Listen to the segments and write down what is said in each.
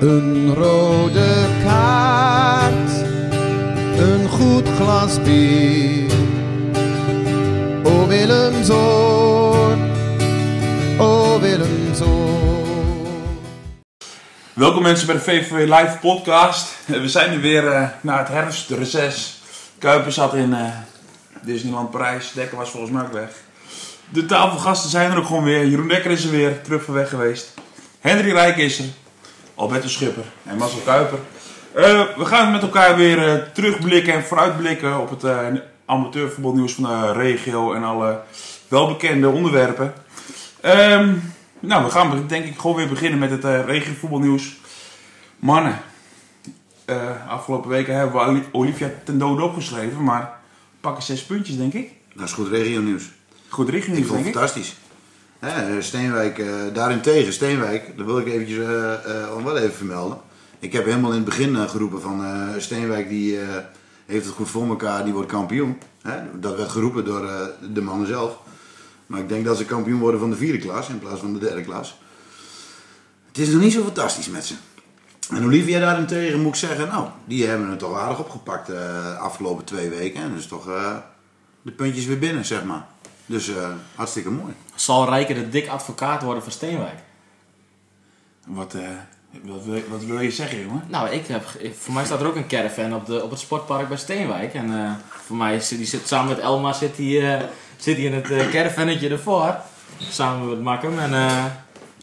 Een rode kaart, een goed glas bier. O Willemzoon, o Willemzoon. Welkom mensen bij de VVV Live podcast. Eh, We zijn nu weer eh, na het herfstreces. Kuiper zat in eh, Disneyland Parijs. Dekker was volgens mij ook weg. De tafelgasten zijn er ook gewoon weer. Jeroen Dekker is er weer, terug van weg geweest. Henry Rijk is er. Alberto Schipper en Marcel Kuiper. Eh, we gaan met elkaar weer eh, terugblikken en vooruitblikken op het eh amateurvoetbalnieuws van de regio en alle welbekende onderwerpen. Ehm, nou, we gaan denk ik gewoon weer beginnen met het eh regiovoetbalnieuws. Mannen, afgelopen weken hebben we Olivia ten dode opgeschreven, maar pakken zes puntjes denk ik. Dat is goed regionieuws. Goed Ik richting vond denk het ik. fantastisch. Steenwijk, eh, daarentegen, Steenwijk, dat wil ik eventjes eh, eh, wel even vermelden. Ik heb helemaal in het begin geroepen van Steenwijk die heeft het goed voor elkaar, die wordt kampioen. Dat werd geroepen door de mannen zelf. Maar ik denk dat ze kampioen worden van de vierde klas in plaats van de derde klas. Het is nog niet zo fantastisch met ze. En Olivia daarentegen moet ik zeggen, nou, die hebben het toch aardig opgepakt de afgelopen twee weken. En dus toch de puntjes weer binnen, zeg maar. Dus eh, hartstikke mooi. Zal Rijker de dik advocaat worden van Steenwijk? Wat, eh, wat, wil, wat wil je zeggen, jongen? Nou, ik heb, ik- voor mij staat er ook een caravan op, de, op het sportpark bij Steenwijk. En eh, voor mij is, die zit samen met Elma zit hij zit hij in het eh caravannetje ervoor. Samen met Makkum. En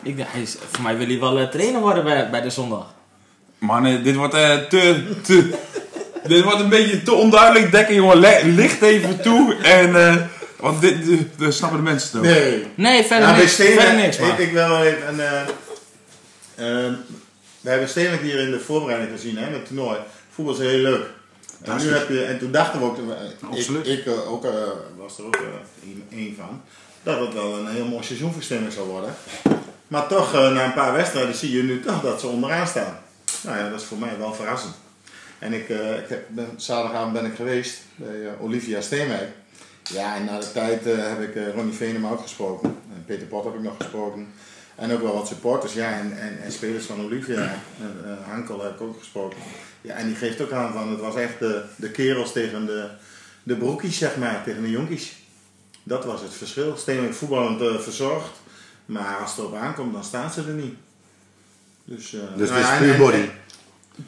ik, hij is, voor mij wil hij wel trainer worden bij, bij de zondag. Mannen, dit wordt te, te... dit wordt een beetje te onduidelijk. Dekken, jongen, licht even toe. En, want dit, dit, dit snappen de mensen ook. Nee. Nee, verder niks. Steenwijk, Verder niks, ik, maar. ik wil wel even een... eh, eh, we hebben Steenwijk hier in de voorbereiding gezien, hè, met het toernooi. Voetbal is heel leuk. En, nu heb je, en toen dachten we ook, eh, Absoluut. ik, ik eh, ook, eh, was er ook een, een van, dat het wel een heel mooi seizoen voor Steenwijk zou worden. Maar toch, na een paar wedstrijden zie je nu toch dat ze onderaan staan. Nou ja, dat is voor mij wel verrassend. En ik, eh, ik heb, ben, zaterdagavond ben ik geweest bij Olivia Steenwijk. Ja, en na de tijd eh, heb ik eh, Ronnie Venema ook gesproken. En Peter Pot heb ik nog gesproken. En ook wel wat supporters, ja, en, en, en spelers van Olivia. En, eh, Hankel heb ik ook gesproken. Ja, en die geeft ook aan van, het was echt de, de kerels tegen de, de broekies, zeg maar, tegen de jonkies. Dat was het verschil. Steenwijk voetballend verzorgd. Maar als het erop aankomt, dan staan ze er niet. Dus, Dus nou het ja, is en- puur en- body.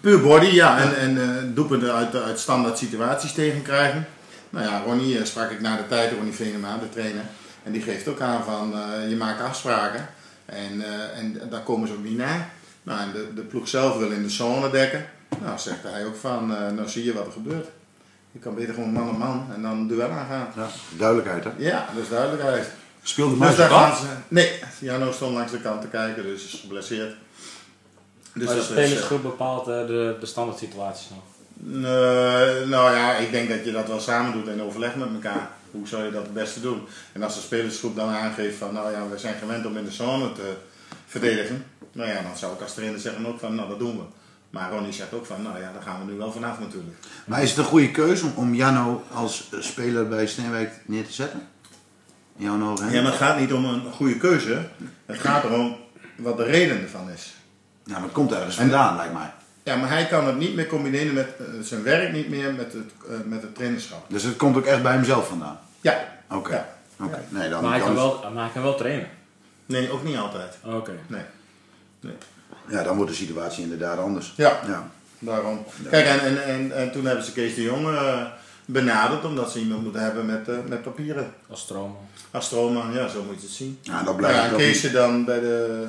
Puur body, ja. En, en eh, doelpunten uit, uit standaard situaties tegenkrijgen. Nou ja, Ronnie eh, sprak ik na de tijd, Ronnie Venema, de trainer. En die geeft ook aan van, eh, je maakt afspraken. En, eh, en daar komen ze ook niet naar. Nou, en de, de ploeg zelf wil in de zone dekken. Nou, zegt hij ook van, eh, nou zie je wat er gebeurt. Je kan beter gewoon man op man en dan duel aangaan. Ja, duidelijkheid hè. Ja, dat is duidelijkheid. Speelde Dus Muis daar ze... Nee, Jano stond langs de kant te kijken, dus is geblesseerd. Dus maar de spelersgroep bepaalt de, de standaard situaties nog. Nee, nou ja, ik denk dat je dat wel samen doet en overlegt met elkaar. Hoe zou je dat het beste doen? En als de spelersgroep dan aangeeft van, nou ja, we zijn gewend om in de zone te verdedigen. Nou ja, dan zou ik als trainer zeggen ook van, nou dat doen we. Maar Ronnie zegt ook van, nou ja, daar gaan we nu wel vanaf natuurlijk. Maar is het een goede keuze om, om Janno als speler bij Steenwijk neer te zetten? Hè? Ja, maar het gaat niet om een goede keuze. Het gaat erom wat de reden ervan is. Ja, maar het komt ergens vandaan lijkt mij. Ja, maar hij kan het niet meer combineren met eh, zijn werk, niet meer met het, eh, met het trainerschap. Dus het komt ook echt bij hemzelf vandaan. Ja. Oké. Ja. Oké. Nee, dan Maar hij kan is- wel, maar hij kan wel trainen. Nee, ook niet altijd. Oké. Nee. nee. Ja, dan wordt de situatie inderdaad anders. Ja. Ja. Daarom. Kijk, en, en, en, en toen hebben ze Kees de Jong eh, benaderd omdat ze iemand moeten hebben met, met papieren. Als stroom. Als stroomman, ja, zo moet je het zien. Ja, dat blijft ja, ook en niet- Keesje dan bij de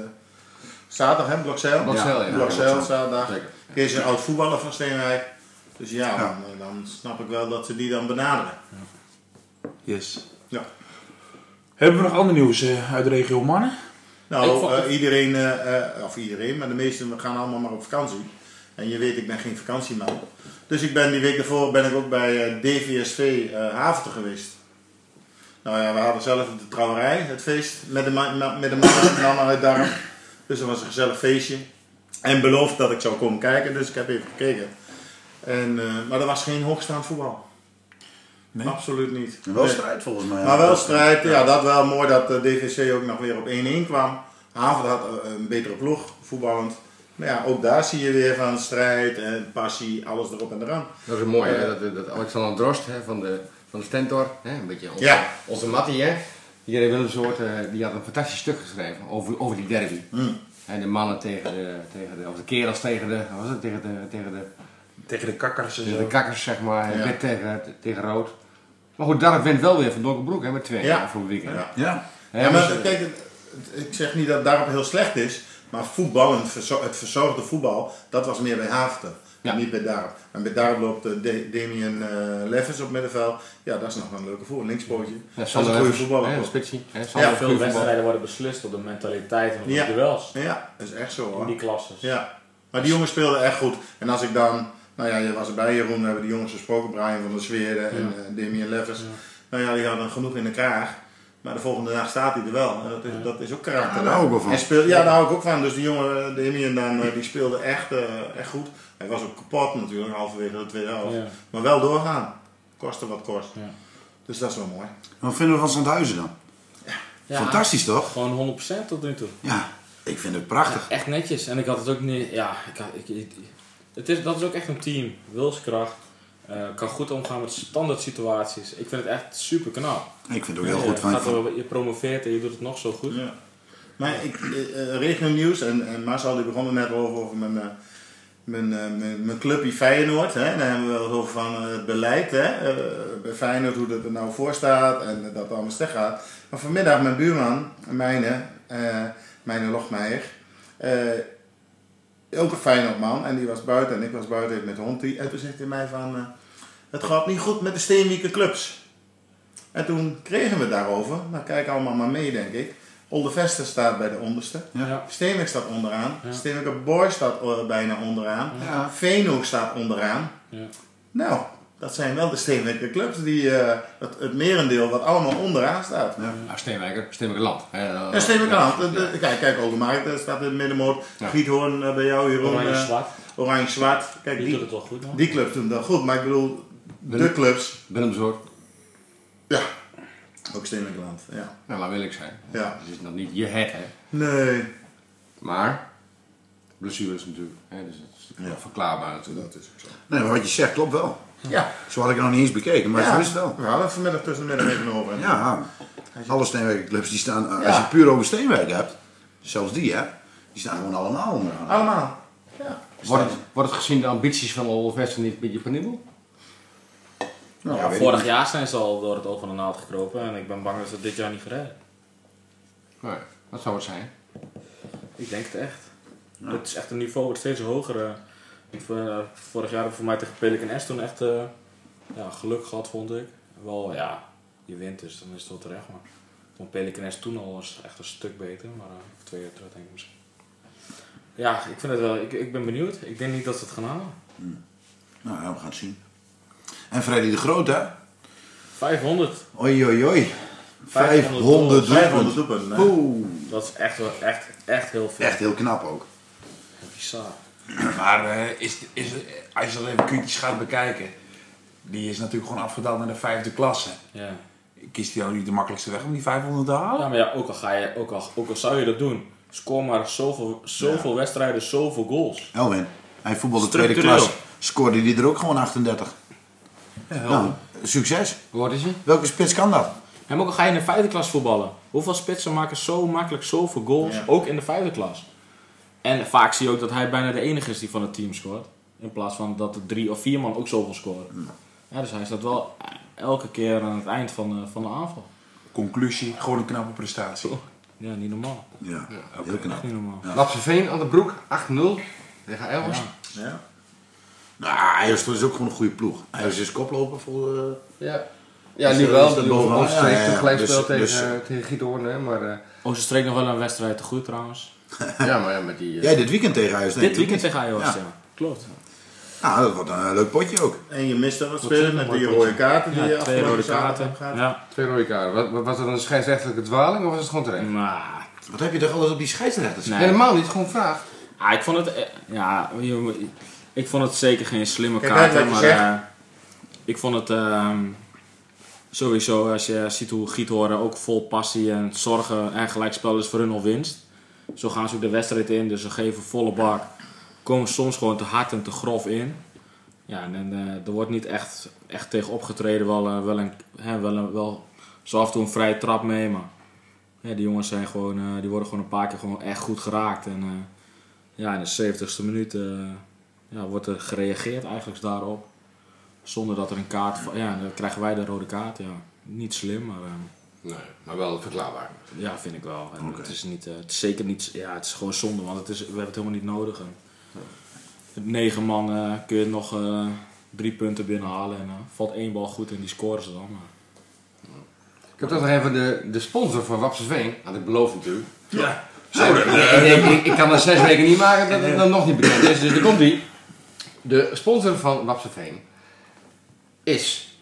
zaterdag, hè, Blokzeil? Blokzeil, ja. Blokzeil, Ja, zaterdag. Zeker. Kees is een oud voetballer van Steenwijk. Dus ja, Ja. Dan, eh, dan snap ik wel dat ze die dan benaderen. Yes. Ja. Hebben we nog ander nieuws eh, uit de regio, mannen? Nou, vond- eh, iedereen, of iedereen, maar de meesten gaan allemaal maar op vakantie. En je weet, ik ben geen vakantieman. Dus ik ben die week daarvoor ben ik ook bij eh, DVSV eh Haventer geweest. Nou ja, we hadden zelf de trouwerij, het feest, met de, ma- met de mannen en mannen uit Darm. Dus dat was een gezellig feestje. En beloofd dat ik zou komen kijken, dus ik heb even gekeken. En, eh, maar er was geen hoogstaand voetbal. Nee? Absoluut niet. Wel Nee. strijd volgens mij. Maar wel strijd, ja, dat wel mooi dat de DVC ook nog weer op 1-1 kwam. Haven had eh, een betere ploeg, voetballend. Maar ja, ook daar zie je weer van strijd en passie, alles erop en eraan. Dat is mooi, hè? Dat, dat Alexander Drost hè, van, de, van de Stentor, hè? een beetje onze, Ja. onze Mattie, hè? Hier in Willemsoort, eh, die had een fantastisch stuk geschreven over, over die derby. Mm. En de mannen tegen de, tegen de, of de kerels tegen de, wat was het, tegen de, tegen de, Tegen de kakkers en tegen zo. de kakkers, zeg maar, Ja. wit tegen, tegen rood. Maar goed, Dark wint wel weer van Donkerbroek, hè, met twee Ja. voor het weekend. Ja. Ja. Ja, maar dus, kijk, ik zeg niet dat het daarop heel slecht is, maar voetbal, en het verzo- het verzorgde voetbal, dat was meer bij Haafden. Ja. Niet bij Darp. En bij Darp loopt eh, De- Damien eh Leffers op middenveld. Ja, dat is nog wel een leuke voetbal. Linkspootje. ja, dat is een goede voetballer. Spitsie. Ja, Sander veel wedstrijden worden beslist op de mentaliteit en op Ja. de duels. Ja, dat is echt zo In hoor. die klasses. Ja, maar die jongens speelden echt goed. En als ik dan, nou ja, je was erbij Jeroen, we hebben die jongens gesproken, Brian van der Zweren en eh Damien Leffers. Nou ja, die hadden genoeg in de kraag. Maar de volgende dag staat hij er wel. En dat is, dat is ook karakter. Ja, daar hou ik wel van. En speel, ja, daar hou ik ook van. Dus die jongen, eh, Damien dan, eh, die speelde echt, eh, echt goed. Hij was ook kapot natuurlijk, halverwege de tweede helft. Ja. Maar wel doorgaan. Koste wat kost. Ja. Dus dat is wel mooi. Wat vinden we van Zandhuizen dan? Ja, Fantastisch toch? Gewoon 100% tot nu toe. Ja, ik vind het prachtig. Echt netjes. En ik had het ook niet. Ja, ik, had- ik, ik- het is, dat is ook echt een team. Wilskracht. Eh, kan goed omgaan met standaard situaties. Ik vind het echt super knap. Ik vind het ook heel je, goed van, gaat van- er- je promoveert en je doet het nog zo goed. Ja. Maar ik, eh, eh, regio nieuws en, en Marcel die begon er net over, over mijn, eh, mijn, eh, mijn, mijn clubje Feyenoord. Hè. Daar hebben we wel over van eh, het beleid hè. eh, bij Feyenoord, hoe dat er nou voor staat en dat het allemaal slecht gaat. Maar vanmiddag mijn buurman, mijne, eh mijne Logmeijer, eh, ook een Feyenoordman en die was buiten en ik was buiten met de hond. Die, en toen zegt hij mij van, eh, het gaat niet goed met de Steenwieke clubs. En toen kregen we daarover. Nou, kijk allemaal maar mee, denk ik. Oldevester staat bij de onderste. Ja. Steenwijk staat onderaan. Ja. Steenwijk Boy staat eh, bijna onderaan. Ja. Veenhoek staat onderaan. Ja. Nou, dat zijn wel de Steenwijker clubs die eh, het, het merendeel wat allemaal onderaan staat. Ja. Ja, Steenwijker, Steenwijkerland. hè, eh, En Steenwijkerland, ja, de- de- kijk, kijk Oldenmarkt eh, staat in het middenmoot. Ja. Giethoorn eh, bij jou, Jeroen. Oranje eh, zwart. Oranje-zwart. Kijk, Die, die, doet het wel goed. man. die clubs doen dat goed. Maar ik bedoel, de Willem- clubs. Willemsoort. Ja, ook Steenwijkerland. Ja. Nou, laat wil ik zijn. ja. Het is nog niet je het, hè. Nee. Maar, blessures natuurlijk. Hè, dus het is Ja. verklaarbaar natuurlijk. Dat is ook zo. Nee, maar wat je zegt klopt wel. Ja. Zo had ik het nog niet eens bekeken, maar ja. zo is het wel. We hadden het vanmiddag tussen de middag even over. Ja, alle Steenwijkerclubs die staan, als Ja. je puur over Steenwijk hebt, zelfs die hè, die staan gewoon allemaal onderaan. Allemaal. Ja. Wordt het, wordt het gezien de ambities van Olvesten niet een beetje penibel? Nou, Ja, vorig jaar zijn ze al door het oog van de naald gekropen. En ik ben bang dat ze dit jaar niet redden. Nee, dat zou het zijn. Ik denk het echt. Het is echt een niveau wat steeds hoger. eh. Ik, eh, vorig jaar heb ik voor mij tegen Pelican S toen echt eh, ja, geluk gehad, vond ik. Wel, ja, je wint dus, dan is het wel terecht. Maar ik vond Pelican S toen al eens echt een stuk beter. Maar eh, twee jaar terug denk ik misschien. Ja, ik vind het wel. Ik, ik ben benieuwd. Ik denk niet dat ze het gaan halen. Nou ja, we gaan het zien. En Freddy de Groot hè? 500. Oei oei oei. 500 500 500 doelpunten. Oeh, Dat is echt echt, echt heel veel. echt heel knap ook. bizar. Maar eh, is, is, als je dat even kritisch gaat bekijken, die is natuurlijk gewoon afgedaald naar de vijfde klasse. Ja. Kiest hij ook niet de makkelijkste weg om die 500 te halen? Ja, maar ja, ook al, ga je, ook al, ook al zou je dat doen, scoor maar zoveel, zoveel wedstrijden, zoveel goals. Elwin, hij voetbalde tweede klas. Scoorde hij er ook gewoon 38. Nou, succes. Is hij? Welke spits kan dat? En ook al ga je in de vijfde klas voetballen. Hoeveel spitsen maken zo makkelijk zoveel goals, Ja. ook in de vijfde klas. En vaak zie je ook dat hij bijna de enige is die van het team scoort. In plaats van dat er drie of vier man ook zoveel scoren. Ja, dus hij staat wel elke keer aan het eind van de, van de aanval. Conclusie, gewoon een knappe prestatie. Ja, niet normaal. Ja, heel knap. Niet normaal. Lapse Veen aan de broek, 8-0 tegen Elvers. Ja. Ja. Nou, Ayers is ook gewoon een goede ploeg. Ayers is koploper voor... eh, Ja. Ja, Dus, nu eh, wel. is dat Dat bovenaan? onze streek Ja, ja, ja. gelijk Dus- tegen, dus- eh, tegen Giethoorn, hè. Maar, eh, Oh, ze streek nog wel een wedstrijd te goed trouwens. ja, maar ja, met die... Jij dit weekend tegen denk Dit weekend tegen Ajax, Ja. ja. Klopt. Nou, dat wordt een leuk potje ook. En je mist er wat zeg met die rode kaarten die je Ja, twee rode kaarten. Ja. Twee rode kaarten. Was, was dat een scheidsrechtelijke dwaling of was het gewoon terecht? Maar, Wat heb je toch altijd op die scheidsrechters? nee. Helemaal niet, gewoon vraag. Ah, ik vond het, ja, je- ik vond het zeker geen slimme Kijk kaart. maar eh, ik vond het ehm, sowieso, als je ziet hoe Giethoorn ook vol passie en zorgen en gelijkspel is voor hun al winst. Zo gaan ze ook de wedstrijd in, dus ze geven volle bak. komen soms gewoon te hard en te grof in. Ja, en, eh, er wordt niet echt, echt tegen opgetreden. Wel, eh, wel, een, hè, wel, een, wel zo af en toe een vrije trap mee. Maar ja, die jongens zijn gewoon, die worden gewoon een paar keer gewoon echt goed geraakt. En ja, in de 70ste minuut ja, wordt er gereageerd eigenlijk daarop. Zonder dat er een kaart... Ja, dan krijgen wij de rode kaart. Ja, niet slim, maar... eh, Nee, maar wel verklaarbaar. ja, vind ik wel. En het, is niet, eh, het is zeker niet, ja, het is gewoon zonde, want het is, we hebben het helemaal niet nodig. En met negen man eh, kun je nog eh, drie punten binnenhalen en valt één bal goed en die scoren ze dan. Maar. Ik heb toch nog even de, de sponsor van Wapsersveen, had ik beloofd natuurlijk. Ja. Zo, ik, ik, ik, kan dat zes weken niet maken dat het dan nog niet bekend is. Dus er komt die. De sponsor van Wapsersveen is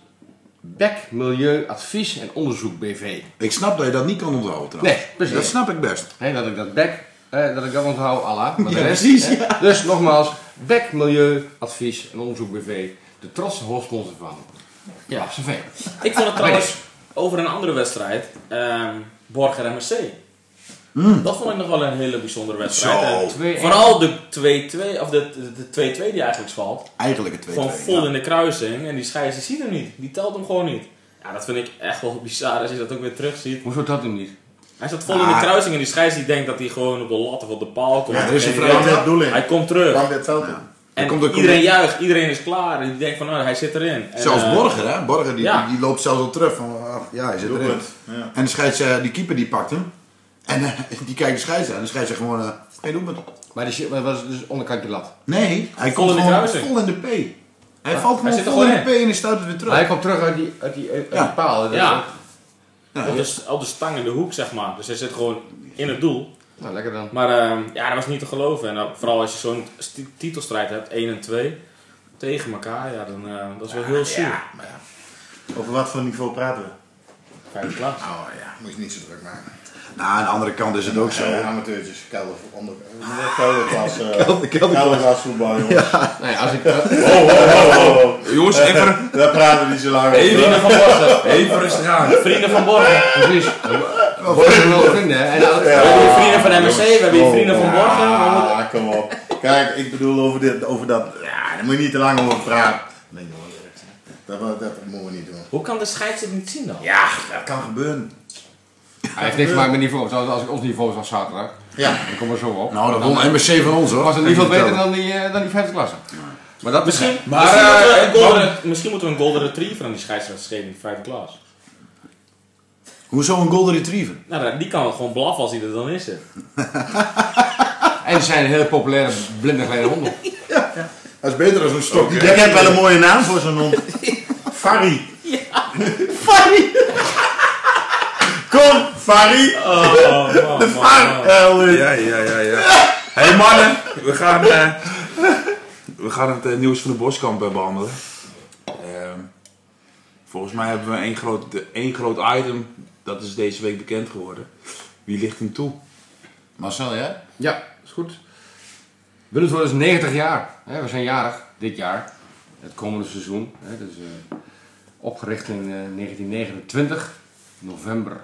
Beck Milieu Advies en Onderzoek BV. Ik snap dat je dat niet kan onthouden trouwens. Nee, precies. Dat snap ik best. Nee, dat ik dat Beck, eh, dat ik dat onthoud, Allah. Maar de rest, hè. Dus nogmaals, Beck Milieu Advies en Onderzoek BV. De trotse hoofdsponsor van Ja. Wapsersveen. Ik vond het trouwens over een andere wedstrijd, ehm Borger MSC. Dat vond ik nog wel een hele bijzondere wedstrijd. Twee- Vooral de 2-2, of de de 2-2 die eigenlijk valt. Eigenlijk een 2-2. Gewoon vol ja. in de kruising en die scheids die ziet hem niet. Die telt hem gewoon niet. Ja, dat vind ik echt wel bizar als je dat ook weer terug ziet. Hoezo dat hem niet? Hij staat vol in de Ah. kruising en die scheids die denkt dat hij gewoon op de lat of op de paal komt. Ja, er is een vrije in? Hij komt terug. In? En komt er- iedereen juicht, iedereen is klaar. En die denkt van, nou, hij zit erin. En, Zelfs eh, Borger, hè? Borger die, ja. die loopt zelfs al terug van, ach, ja, hij zit erin. Ja. En de scheids, eh, die keeper die pakt hem. En eh, die kijkt de scheids aan. En de scheids zegt gewoon, eh geen doelpunt. Maar die shit- maar dat was dus onderkant de lat. Nee, hij komt gewoon vol in de P. Hij valt gewoon vol in de P en hij stuit het weer terug. Maar hij komt terug uit die, uit die, uit Ja. die paal. Ja, Ja, op de, op de stang in de hoek, zeg maar. Dus hij zit gewoon in het doel. Nou, lekker dan. Maar ehm, ja, dat was niet te geloven. En vooral als je zo'n titelstrijd hebt, 1 en 2, tegen elkaar, ja, dan uh, dat is wel heel zuur. Ja, maar ja. Over wat voor niveau praten we? Vijfde klas. Oh ja, moet je niet zo druk maken. Nou, aan de andere kant is het ook zo. Amateurtjes, kelder, onder, kelderklas, eh, Kelder- kelderklas. kelderklas voetbal, jongens. Nee, als ik, Oh, oh, oh, oh. Jongens, even, Daar praten we niet zo lang over. Vrienden van Borgen. even rustig aan. Vrienden van Borgen. precies. We vinden, hè? En dan, We hebben hier vrienden van MSC, we hebben hier vrienden van Borgen. We Ja, kom op. Kijk, ik bedoel over, dit, over dat. Ja, daar moet je niet te lang over praten. Nee, jongen. Dat, dat, dat moeten we niet doen. Hoe kan de scheids het niet zien dan? Ja, dat kan gebeuren. Hij heeft niks te maken met niveau. Zoals als ik ons niveau was zaterdag, Ja. dan kom er zo op. Nou, dat won MSC van ons hoor. was het niet ik veel beter dan die, eh, dan die vijfde klasse. Maar dat Misschien, Maar, misschien, eh, moeten we een eh, golden, misschien moeten we een golden retriever aan die scheidsrechter geven in de vijfde klas. Hoezo een golden retriever? Nou, die kan gewoon blaffen als hij er dan is. En ze zijn hele populaire blinde kleine honden. Dat is beter dan zo'n stok. Ik heb wel een mooie naam voor zo'n hond. Farry. Farry. Kom, Farry. Oh, man. Farry. Ja, ja, ja, ja. hey mannen, we gaan, eh, we gaan het eh, nieuws van de Boskamp eh, behandelen. Ehm, volgens mij hebben we één groot, één groot item, dat is deze week bekend geworden. Wie ligt hem toe? Marcel, jij? Ja, is goed. Willemswoord is 90 jaar. Hè, we zijn jarig dit jaar. Het komende seizoen. Hè, dus, eh, opgericht in eh, 1929. November,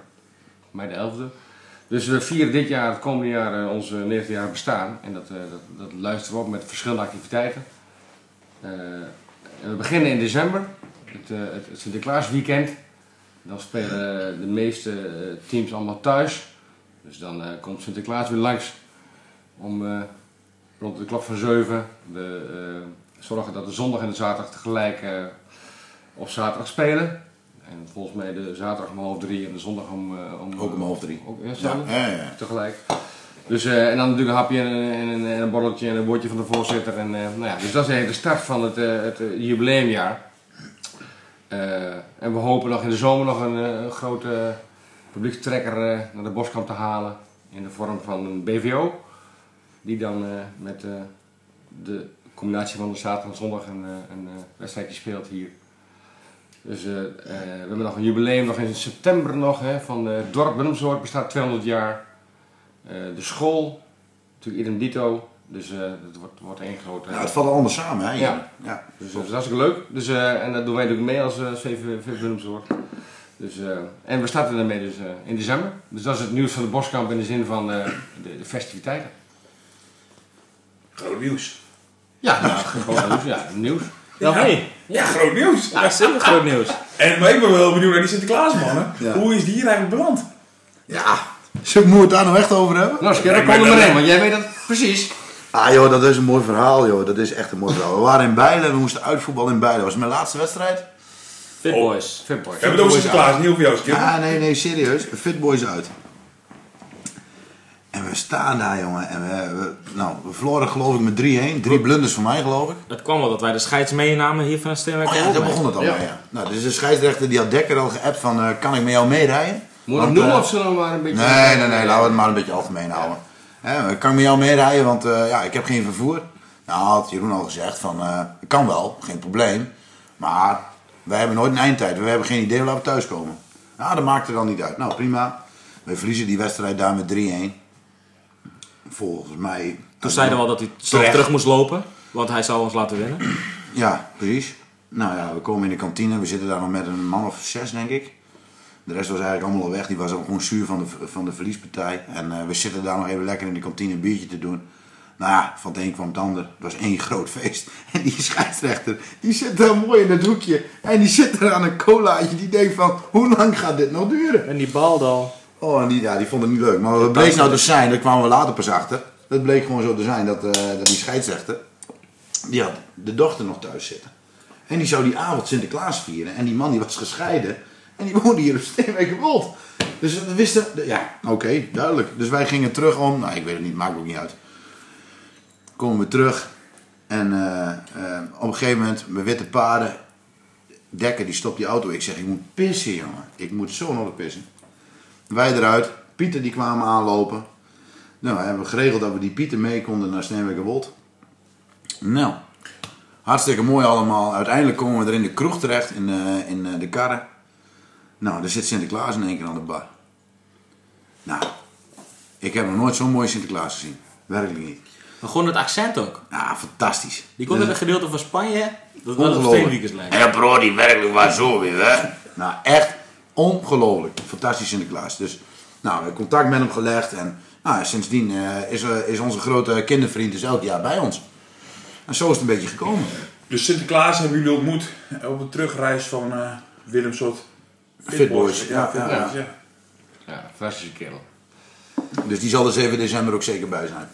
11e. Dus we vieren dit jaar, het komende jaar, eh, onze 90 jaar bestaan. En dat, eh, dat, dat luisteren we op met verschillende activiteiten. Eh, we beginnen in december. Het, het, het Sinterklaasweekend. Dan spelen de meeste teams allemaal thuis. Dus dan komt Sinterklaas weer langs om rond de klok van 7. We zorgen dat de zondag en de zaterdag tegelijk op zaterdag spelen. En volgens mij de zaterdag om half drie en de zondag om... eh, om Ook om half drie. Ook, ja, Ja, hetzelfde? ja, ja. tegelijk. Dus, eh, en dan natuurlijk een hapje en een, en een, en een borreltje en een woordje van de voorzitter. En, eh, nou ja, dus dat is eigenlijk de start van het, het jubileumjaar. En we hopen nog in de zomer nog een, grote publiekstrekker naar de boskamp te halen. In de vorm van een BVO. Die dan met de combinatie van de zaterdag en zondag een, een wedstrijdje speelt hier. Dus eh, eh, we hebben nog een jubileum nog in september nog, hè, van eh, het dorp Willemsoort bestaat 200 jaar. Eh, de school, natuurlijk idem dito. Dus eh het wordt, wordt één grote... Ja, het valt allemaal samen, hè? Ja. ja. Dus dat is hartstikke leuk. Dus, eh, en dat doen wij natuurlijk mee als uh, VV, VV Willemsoort. Dus, eh, en we starten daarmee dus eh, in december. Dus dat is het nieuws van de Boskamp in de zin van eh, de, de festiviteiten. Groot nieuws. Ja, is gewoon nieuws. Ja, nieuws. Ja. Ja, groot nieuws. Ja, zeker groot nieuws. En, maar ik ben wel benieuwd naar die Sinterklaasman. hè. Ja. Hoe is die hier eigenlijk beland? Ja, zullen we het daar nou echt over hebben? Nou, Skerp, Ja, kom er maar in, want jij weet dat precies. Ah joh, dat is een mooi verhaal joh. Dat is echt een mooi verhaal. We waren in Bijlen, we moesten uitvoetballen in Bijlen. Dat was mijn laatste wedstrijd. Fit boys. Fitboys. We hebben het over Sinterklaas, niet over jou. Ja, nee, nee, serieus. Fit Boys uit. En we staan daar, jongen. En we, we- nou, we verloren geloof ik met 3-1. Drie blunders van mij, geloof ik. Het kwam wel dat wij de scheids meenamen hier van het Steenwijk. Oh ja, daar begon het al Ja. mee, ja. Nou, dus de scheidsrechter die had Dekker al geappt van, eh, kan ik met jou meerijden? Moet Want, noemen eh, of zullen we maar een beetje... Nee, nee, nee, laten we het maar een beetje algemeen houden. Hè, kan ik met jou meerijden, want eh, ja, ik heb geen vervoer. Nou, had Jeroen al gezegd van, eh kan wel, geen probleem. Maar wij hebben nooit een eindtijd. We hebben geen idee waar we thuiskomen. Nou, dat maakt er dan niet uit. Nou, prima. We verliezen die wedstrijd daar met 3-1. Volgens mij... Toen zeiden we al dat hij zelf terug moest lopen. Want hij zou ons laten winnen. Ja, precies. Nou ja, we komen in de kantine. We zitten daar nog met een man of zes, denk ik. De rest was eigenlijk allemaal al weg. Die was ook gewoon zuur van de, van de verliespartij. En eh, we zitten daar nog even lekker in de kantine een biertje te doen. Nou ja, van het een kwam het ander. Het was één groot feest. En die scheidsrechter, die zit daar mooi in het hoekje. En die zit er aan een colaatje. Die denkt van, hoe lang gaat dit nog duren? En die bal dan. Oh, en die, ja, die vond het niet leuk. Maar wat bleek nou te zijn, daar kwamen we later pas achter. Het bleek gewoon zo te zijn dat, eh, dat die scheidsrechter, die had de dochter nog thuis zitten. En die zou die avond Sinterklaas vieren. En die man die was gescheiden. En die woonde hier op Steenwijkerwold. Dus we wisten, ja, oké, duidelijk. Dus wij gingen terug om, nou ik weet het niet, maakt ook niet uit. Komen we terug. En eh, eh, op een gegeven moment, mijn witte paarden. Dekker die stopt die auto. Ik zeg, ik moet pissen jongen. Ik moet zo nodig pissen. Wij eruit. Pieter die kwamen aanlopen. Nou, hebben we geregeld dat we die Pieter mee konden naar Steenwijkerwold. Nou, hartstikke mooi allemaal. Uiteindelijk komen we er in de kroeg terecht, in, de- in eh, de karren. Nou, daar zit Sinterklaas in één keer aan de bar. Nou, ik heb nog nooit zo'n mooie Sinterklaas gezien. Werkelijk niet. Maar gewoon het accent ook. Ja, fantastisch. Die komt uit Dus- een gedeelte van Spanje. Dat wel op. Steenwiekers lijkt. Ja, bro, die werkelijk waar zo weer, hè? Nou, echt ongelooflijk. Fantastisch Sinterklaas. Dus, nou, we hebben contact met hem gelegd. En nou, sindsdien eh, is, eh, is onze grote kindervriend dus elk jaar bij ons. En zo is het een beetje gekomen. Dus Sinterklaas hebben jullie ontmoet op de terugreis van eh Willemsot. Fitboys, ja, ja, ja. Ja, fantastische kerel. Dus die zal er 7 december ook zeker bij zijn.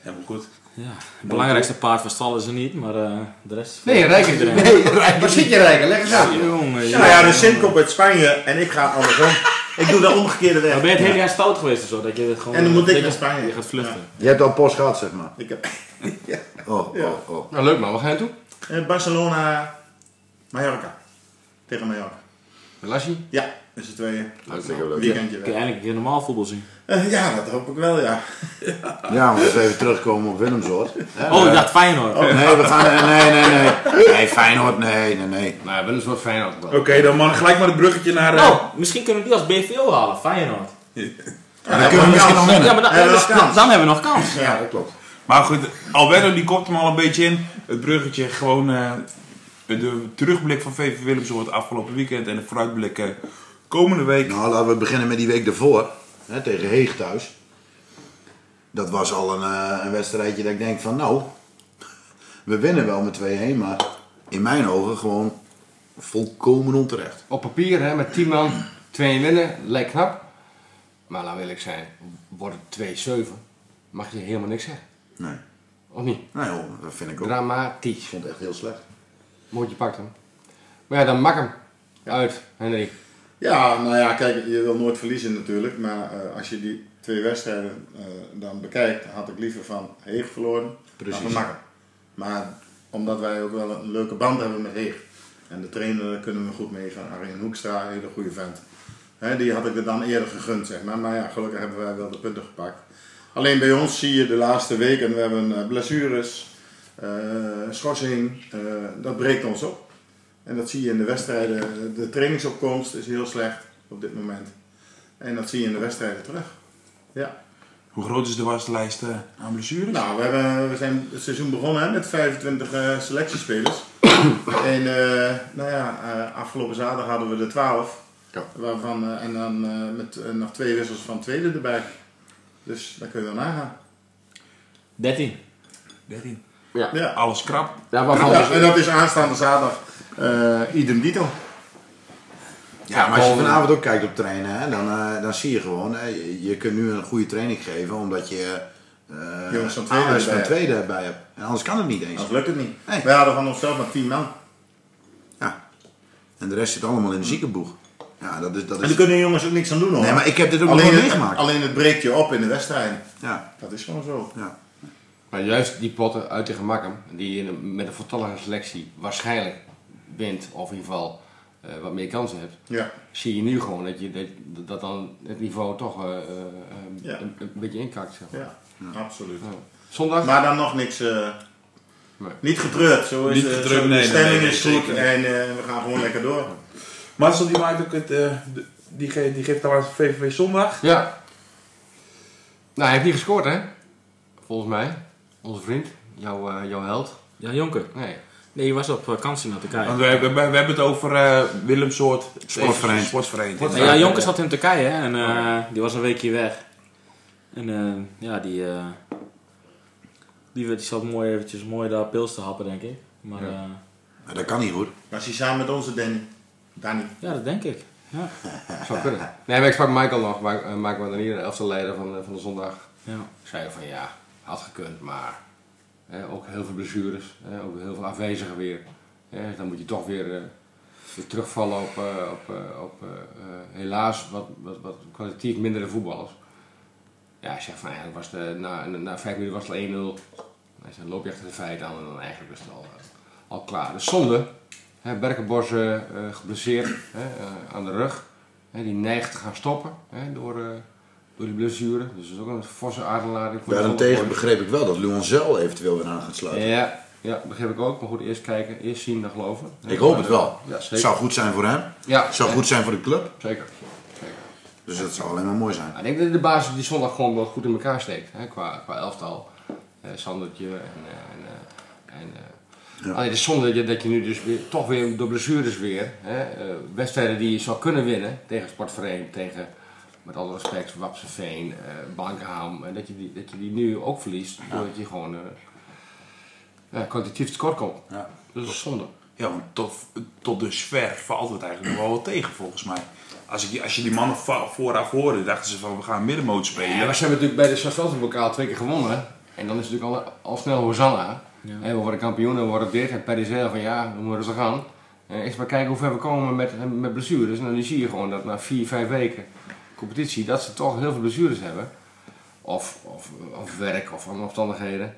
Helemaal goed. Ja. Het belangrijkste paard van stal is er niet, maar eh, de rest... Nee, Rijker. Iedereen. Nee, Rijker. Waar zit je, Rijker? Leg eens aan. Jongen, Nou ja, de Sint komt uit Spanje en ik ga andersom. Ik doe de omgekeerde weg. Maar ben je het hele jaar stout geweest of zo? Dat je gewoon, En dan moet ik naar Spanje. Je gaat vluchten. Je hebt al post gehad, zeg maar. Ik heb Oh, Ja. oh, oh. Nou, leuk man. Waar ga je naartoe? eh, Barcelona, Mallorca. Tegen Mallorca. Lassie? Ja, met z'n tweeën. Hartstikke leuk. Weekendje Kun je weg. eigenlijk een keer normaal voetbal zien? Eh, ja, dat hoop ik wel, ja. Ja, maar als we even terugkomen op Willemsoort. Oh, ik eh, dacht Feyenoord. Nee, we gaan... Nee, nee, nee. Nee, Feyenoord, nee, nee, nee. Nou, wel eens wat fijn ook wel. Oké, dan man, gelijk maar het bruggetje naar... eh, Oh, misschien kunnen we die als BVO halen, Feyenoord. En dan kunnen we misschien nog winnen. Ja, maar dan, Hebben we dus- nog kans? dan hebben we nog kans. Ja, dat klopt. Maar goed, Alberto die kopt hem al een beetje in. Het bruggetje gewoon eh, de terugblik van VV Willemsot het afgelopen weekend en de vooruitblik eh, komende week. Nou, laten we beginnen met die week ervoor. Hè, tegen Heeg thuis. Dat was al een, eh, een wedstrijdje dat ik denk van nou, we winnen wel met 2-1, maar in mijn ogen gewoon volkomen onterecht. Op papier, hè, met 10 man, 2 winnen, lijkt knap. Maar laat eerlijk zijn, wordt het 2-7, mag je helemaal niks zeggen. Nee, Of niet? nee joh, dat vind ik ook. Ik Dramatisch. vond het echt heel slecht. Mootje pakt hem. Maar ja, dan mak hem. Uit, Henry. Ja, nou ja, kijk, je wil nooit verliezen natuurlijk. Maar eh, als je die twee wedstrijden eh, dan bekijkt, had ik liever van Heeg verloren Precies. dan van. Maar omdat wij ook wel een leuke band hebben met Heeg. En de trainer kunnen we goed mee van Arjen Hoekstra, een hele goede vent. Die had ik er dan eerder gegund, zeg maar. Maar ja, gelukkig hebben wij wel de punten gepakt. Alleen bij ons zie je de laatste weken, we hebben eh, blessures, schorsing, dat breekt ons op. En dat zie je in de wedstrijden. De trainingsopkomst is heel slecht op dit moment. En dat zie je in de wedstrijden terug. Ja. Hoe groot is de waslijst eh, aan blessures? Nou, we, hebben, we zijn het seizoen begonnen hè, met 25 eh, selectiespelers. en eh, nou ja, eh, afgelopen zaterdag hadden we er 12. Ja. Waarvan, eh, en dan eh, met nog twee wissels van tweede erbij. Dus daar kun je wel nagaan. 13. 13. Ja. Ja. alles krap. Ja, en dat is aanstaande zaterdag idem dito. Ja, maar als je vanavond ook kijkt op trainen, hè, dan, eh, dan zie je gewoon, hè, je, kunt nu een goede training geven omdat je eh Jongens van tweede van erbij hebt. En anders kan het niet eens. Anders lukt het niet. Nee. Wij hadden van onszelf maar 10 man. Ja. En de rest zit allemaal in de ziekenboeg. Ja, dat is... Dat En daar is... kunnen jongens ook niks aan doen hoor. Nee, maar ik heb dit ook alleen, meegemaakt. alleen het breekt je op in de wedstrijd. Ja, Dat is gewoon zo. ja. Maar juist die potten uit tegen Makkum, die met een voltallige selectie waarschijnlijk wint, of in ieder geval eh, wat meer kansen hebt, Ja. zie je nu gewoon dat, je, dat, dat dan het niveau toch eh, eh, Ja. een, een beetje inkakt. Zeg maar. Ja, absoluut. Ja. Zondag? Maar dan nog niks. eh, Nee. Niet getreurd. Zo is Niet getreurd, zo- nee, de stemming nee, is goed en eh, we gaan gewoon lekker door. Marcel die maakt ook het, eh, die, ge- die geeft daar aan VVV zondag. Ja. Nou, hij heeft niet gescoord hè? Volgens mij. Onze vriend, jouw, jouw held. Ja, Jonker. Nee. Nee, je was op vakantie naar Turkije. Want we, hebben- we, we hebben het over eh Willem Soort Sportvereniging. Sportvereniging. Ja, Jonker zat in Turkije hè, en eh, die was een weekje weg. En eh, ja, die, eh, die, die zat mooi eventjes mooi daar pils te happen, denk ik. Maar Ja. Maar dat kan niet goed. Was hij samen met onze Danny? Danny. ja dat denk ik. Ja. Zou kunnen. Nee, maar ik sprak Michael nog, Michael dan hier, de elfde leider van, van de zondag. Ja. Ik zei van ja, had gekund, maar ook heel veel blessures, ook heel veel afwezigen weer. Dan moet je toch weer, eh, terugvallen op, eh, op, eh, op helaas wat, wat, wat kwalitatief mindere voetballers. Ja, zeg van eigenlijk was de, na, na vijf minuten was het al 1-0. Hij zei, loop je achter de feiten aan en dan eigenlijk is het al, al klaar. Dus zonde, hè, Berkenbos geblesseerd aan de rug. Die neigt te gaan stoppen door, door die blessure. Dus dat is ook een forse voor de Daarentegen begreep ik wel dat Luonzel eventueel weer aan gaat sluiten. Ja, ja, begrijp ik ook. Maar goed, eerst kijken, eerst zien, dan geloven. Ik hoop het wel. Ja, Het zou goed zijn voor hem. Ja, Het zou goed zijn voor de club. Zeker. zeker. Dus dat zou alleen maar mooi zijn. Ik denk dat de basis die zondag gewoon wel goed in elkaar steekt. Hè, qua, qua elftal. Eh Sandertje en... eh, en, eh, en eh, Ja. Alleen het is zonde dat je, dat je nu dus weer, toch weer door blessures weer... Hè, eh, wedstrijden die je zou kunnen winnen tegen Sportvereniging, tegen... Met alle respect, Wapseveen, eh Bankenham. En dat je, die, dat je die nu ook verliest. Doordat je gewoon eh ja, kwalitatief tekort komt. Ja. Dat is zonde. Ja, want tot, tot dusver valt het eigenlijk nog wel wat tegen volgens mij. Als, ik, als je die mannen vooraf hoorde, dachten ze van we gaan middenmoot spelen. Ja, maar ze hebben natuurlijk bij de Stadsveldenbokaal twee keer gewonnen. En dan is het natuurlijk al, al snel Hosanna. Ja. We worden kampioen en we worden dit. En al van ja, we moeten rustig aan. En eerst maar kijken hoe ver we komen met, met blessures. En dan zie je gewoon dat na vier, vijf weken competitie, dat ze toch heel veel blessures hebben. Of, of, of werk of andere omstandigheden.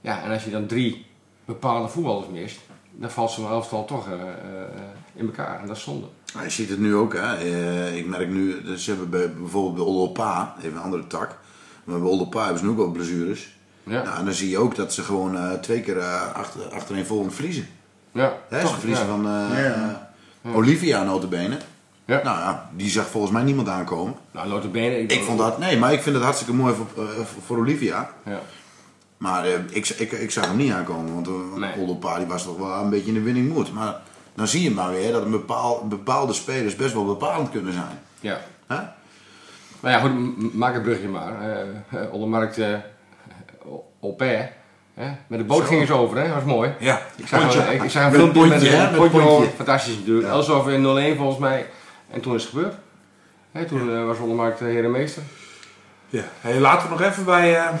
Ja, en als je dan drie bepaalde voetballers mist, dan valt zo'n elftal toch eh, eh, in elkaar. En dat is zonde. Maar je ziet het nu ook, hè. Eh, ik merk nu, dus ze hebben bij, bijvoorbeeld bij even een andere tak. Maar bij Ollopa hebben ze nu ook wel blessures. Ja, Nou, en dan zie je ook dat ze gewoon eh, twee keer eh, achter, achtereen volgend verliezen. ja. Hè, toch, ze verliezen ja. van eh, Ja. Olivia notabene. Ja. Nou ja, die zag volgens mij niemand aankomen. Nou, notabene, Ik vond dat, nee, maar ik vind het hartstikke mooi voor, eh, voor- Olivia. Ja. Maar eh, ik, ik, ik zag hem niet aankomen, want uh, Nee. Die was toch wel een beetje in de winning mood. Maar dan zie je maar weer dat een bepaal, bepaalde spelers best wel bepalend kunnen zijn. ja. Hè? Nou ja, goed, maak het brugje maar. Eh ondermarkt uh, Opé. Met de boot Zo. gingen ze over, hè? dat was mooi. Ja, Ik zag, een, ik, ik zag een Met filmpje met een Met pontje. pontje. Fantastisch natuurlijk. Ja. Elsof in 0-1 volgens mij. En toen is het gebeurd. Hè, toen eh, was ondermarkt uh, herenmeester. Ja. Hey, laten we nog even bij, eh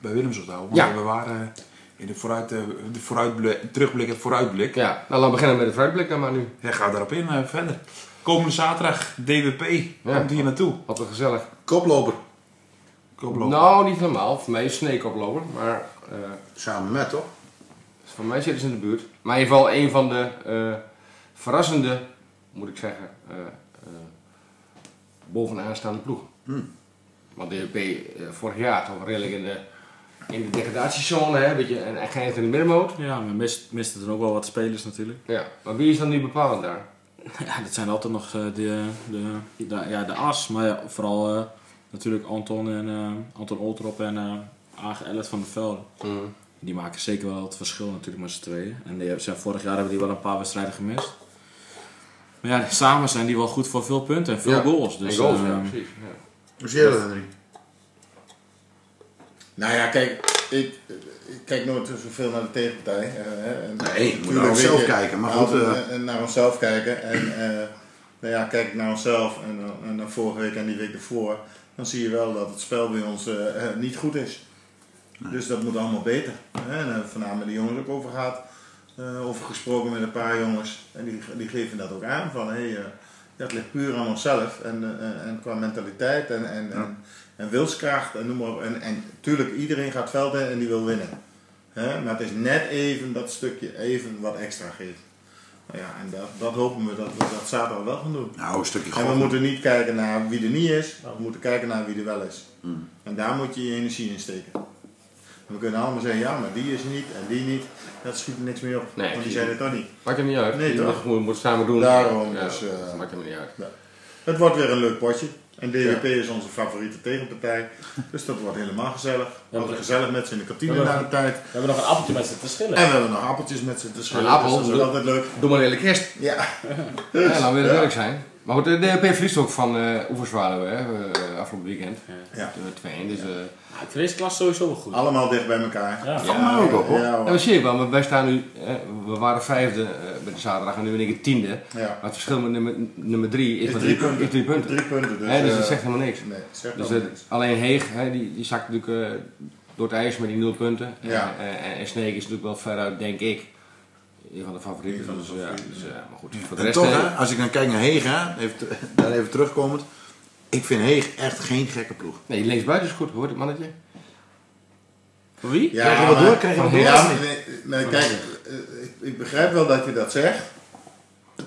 bij Willemsort houden. Want Ja. we waren in de, vooruit, eh, de vooruitblik, terugblik en vooruitblik. Ja, nou laten we beginnen met de vooruitblik dan maar nu. Ja, ga daarop in eh, verder. Komende zaterdag, DWP, Ja. komt hier naartoe. Wat een gezellig. Koploper. Koploper. Nou, niet helemaal. Voor mij is Snake oplopen. Maar eh, Samen met, toch? voor mij zitten ze in de buurt. Maar in ieder geval een van de eh, verrassende, moet ik zeggen, eh, eh, bovenaan staande ploegen. Hmm. Want DWP eh, vorig jaar toch redelijk in de, in de degradatiezone, hè, beetje, en hij geeft in de middenmoot. Ja, we mist, misten er ook wel wat spelers natuurlijk. Ja. Maar wie is dan nu bepalend daar? Ja, dat zijn altijd nog eh, de, de, de, ja, de as, maar ja, vooral eh, natuurlijk Anton en eh, Anton Oltrop en eh Age Ellet van de Velde. Die maken zeker wel het verschil natuurlijk met z'n tweeën. En die zijn, vorig jaar hebben die wel een paar wedstrijden gemist. Maar ja, samen zijn die wel goed voor veel punten en veel Ja, goals. Dus, en goals, eh, ja, precies. Ja. Hoe zie je dat, Henry? Nou ja, kijk, ik, ik kijk nooit zoveel naar de tegenpartij. eh, Nee, je moet naar onszelf kijken. Maar goed, eh, en naar onszelf kijken. En eh, nou ja, kijk ik naar onszelf en, dan- en dan vorige week en die week ervoor, dan zie je wel dat het spel bij ons niet goed is. Dus dat moet allemaal beter. Hè? En daar hebben we vanavond met de jongens ook over gehad. Eh, over gesproken met een paar jongens. En die, die geven dat ook aan. Van, hey, eh, dat ligt puur aan onszelf. En, eh, en, qua mentaliteit en, en, en, en wilskracht. En noem maar op. En, en tuurlijk, iedereen gaat veld in en die wil winnen. Hè? Maar het is net even dat stukje even wat extra geeft. Nou ja, en dat, dat hopen we dat we dat zaterdag wel gaan doen. Nou, een stukje En we moeten niet kijken naar wie er niet is, maar we moeten kijken naar wie er wel is. En daar moet je je energie in steken. En we kunnen allemaal zeggen, ja, maar die is niet en die niet. Dat schiet er niks meer op, Nee, want die zijn het toch niet. Maakt er niet uit. Nee, toch? moet, moet samen doen. Daarom, Ja, dus, eh, maakt er niet uit. Het wordt weer een leuk potje. En DWP is onze favoriete tegenpartij. Dus dat wordt helemaal gezellig. We worden gezellig met z'n in de kantine Ja, na de tijd. We hebben nog een appeltje met ze te schillen. En we hebben nog appeltjes met z'n te schillen. Een appel, dus dat is doe- altijd leuk. Doe maar een hele kerst. Ja. Ja, laten we eerlijk zijn. Maar goed, de DHP verliest ook van uh, Oeverzwaluwe, hè, eh, afgelopen weekend. Ja. De 2-1, dus... eh Nou, ik vind deze klas sowieso wel goed. Allemaal dicht bij elkaar. Ja. Valt mij ook op, hoor. Ja, Ja, hoor. zie je wel, maar wij staan nu, eh, we waren vijfde eh, bij de zaterdag en nu ben ik het tiende. Ja. Maar het verschil met nummer, nummer drie is, Is drie punten. Is drie punten. Drie punten. Dus, Hè, dus dat eh, zegt helemaal niks. Nee, zegt Dus eh, niks. alleen Heeg, hè, die, die zakt natuurlijk eh, door het ijs met die nul punten. Ja. En, en, en Sneek is natuurlijk wel veruit, denk ik, een van de favorieten. Van de dus, ja, dus, ja. maar goed, voor de En rest... toch, hè, als ik dan kijk naar Heeg, hè, even, daar even terugkomend. Ik vind Heeg echt geen gekke ploeg. Nee, linksbuiten is goed, hoort het mannetje? Voor wie? Ja, Krijg je wat maar- door? Krijg je wat door? Ja, nee, nee, kijk, eh, ik, ik begrijp wel dat je dat zegt.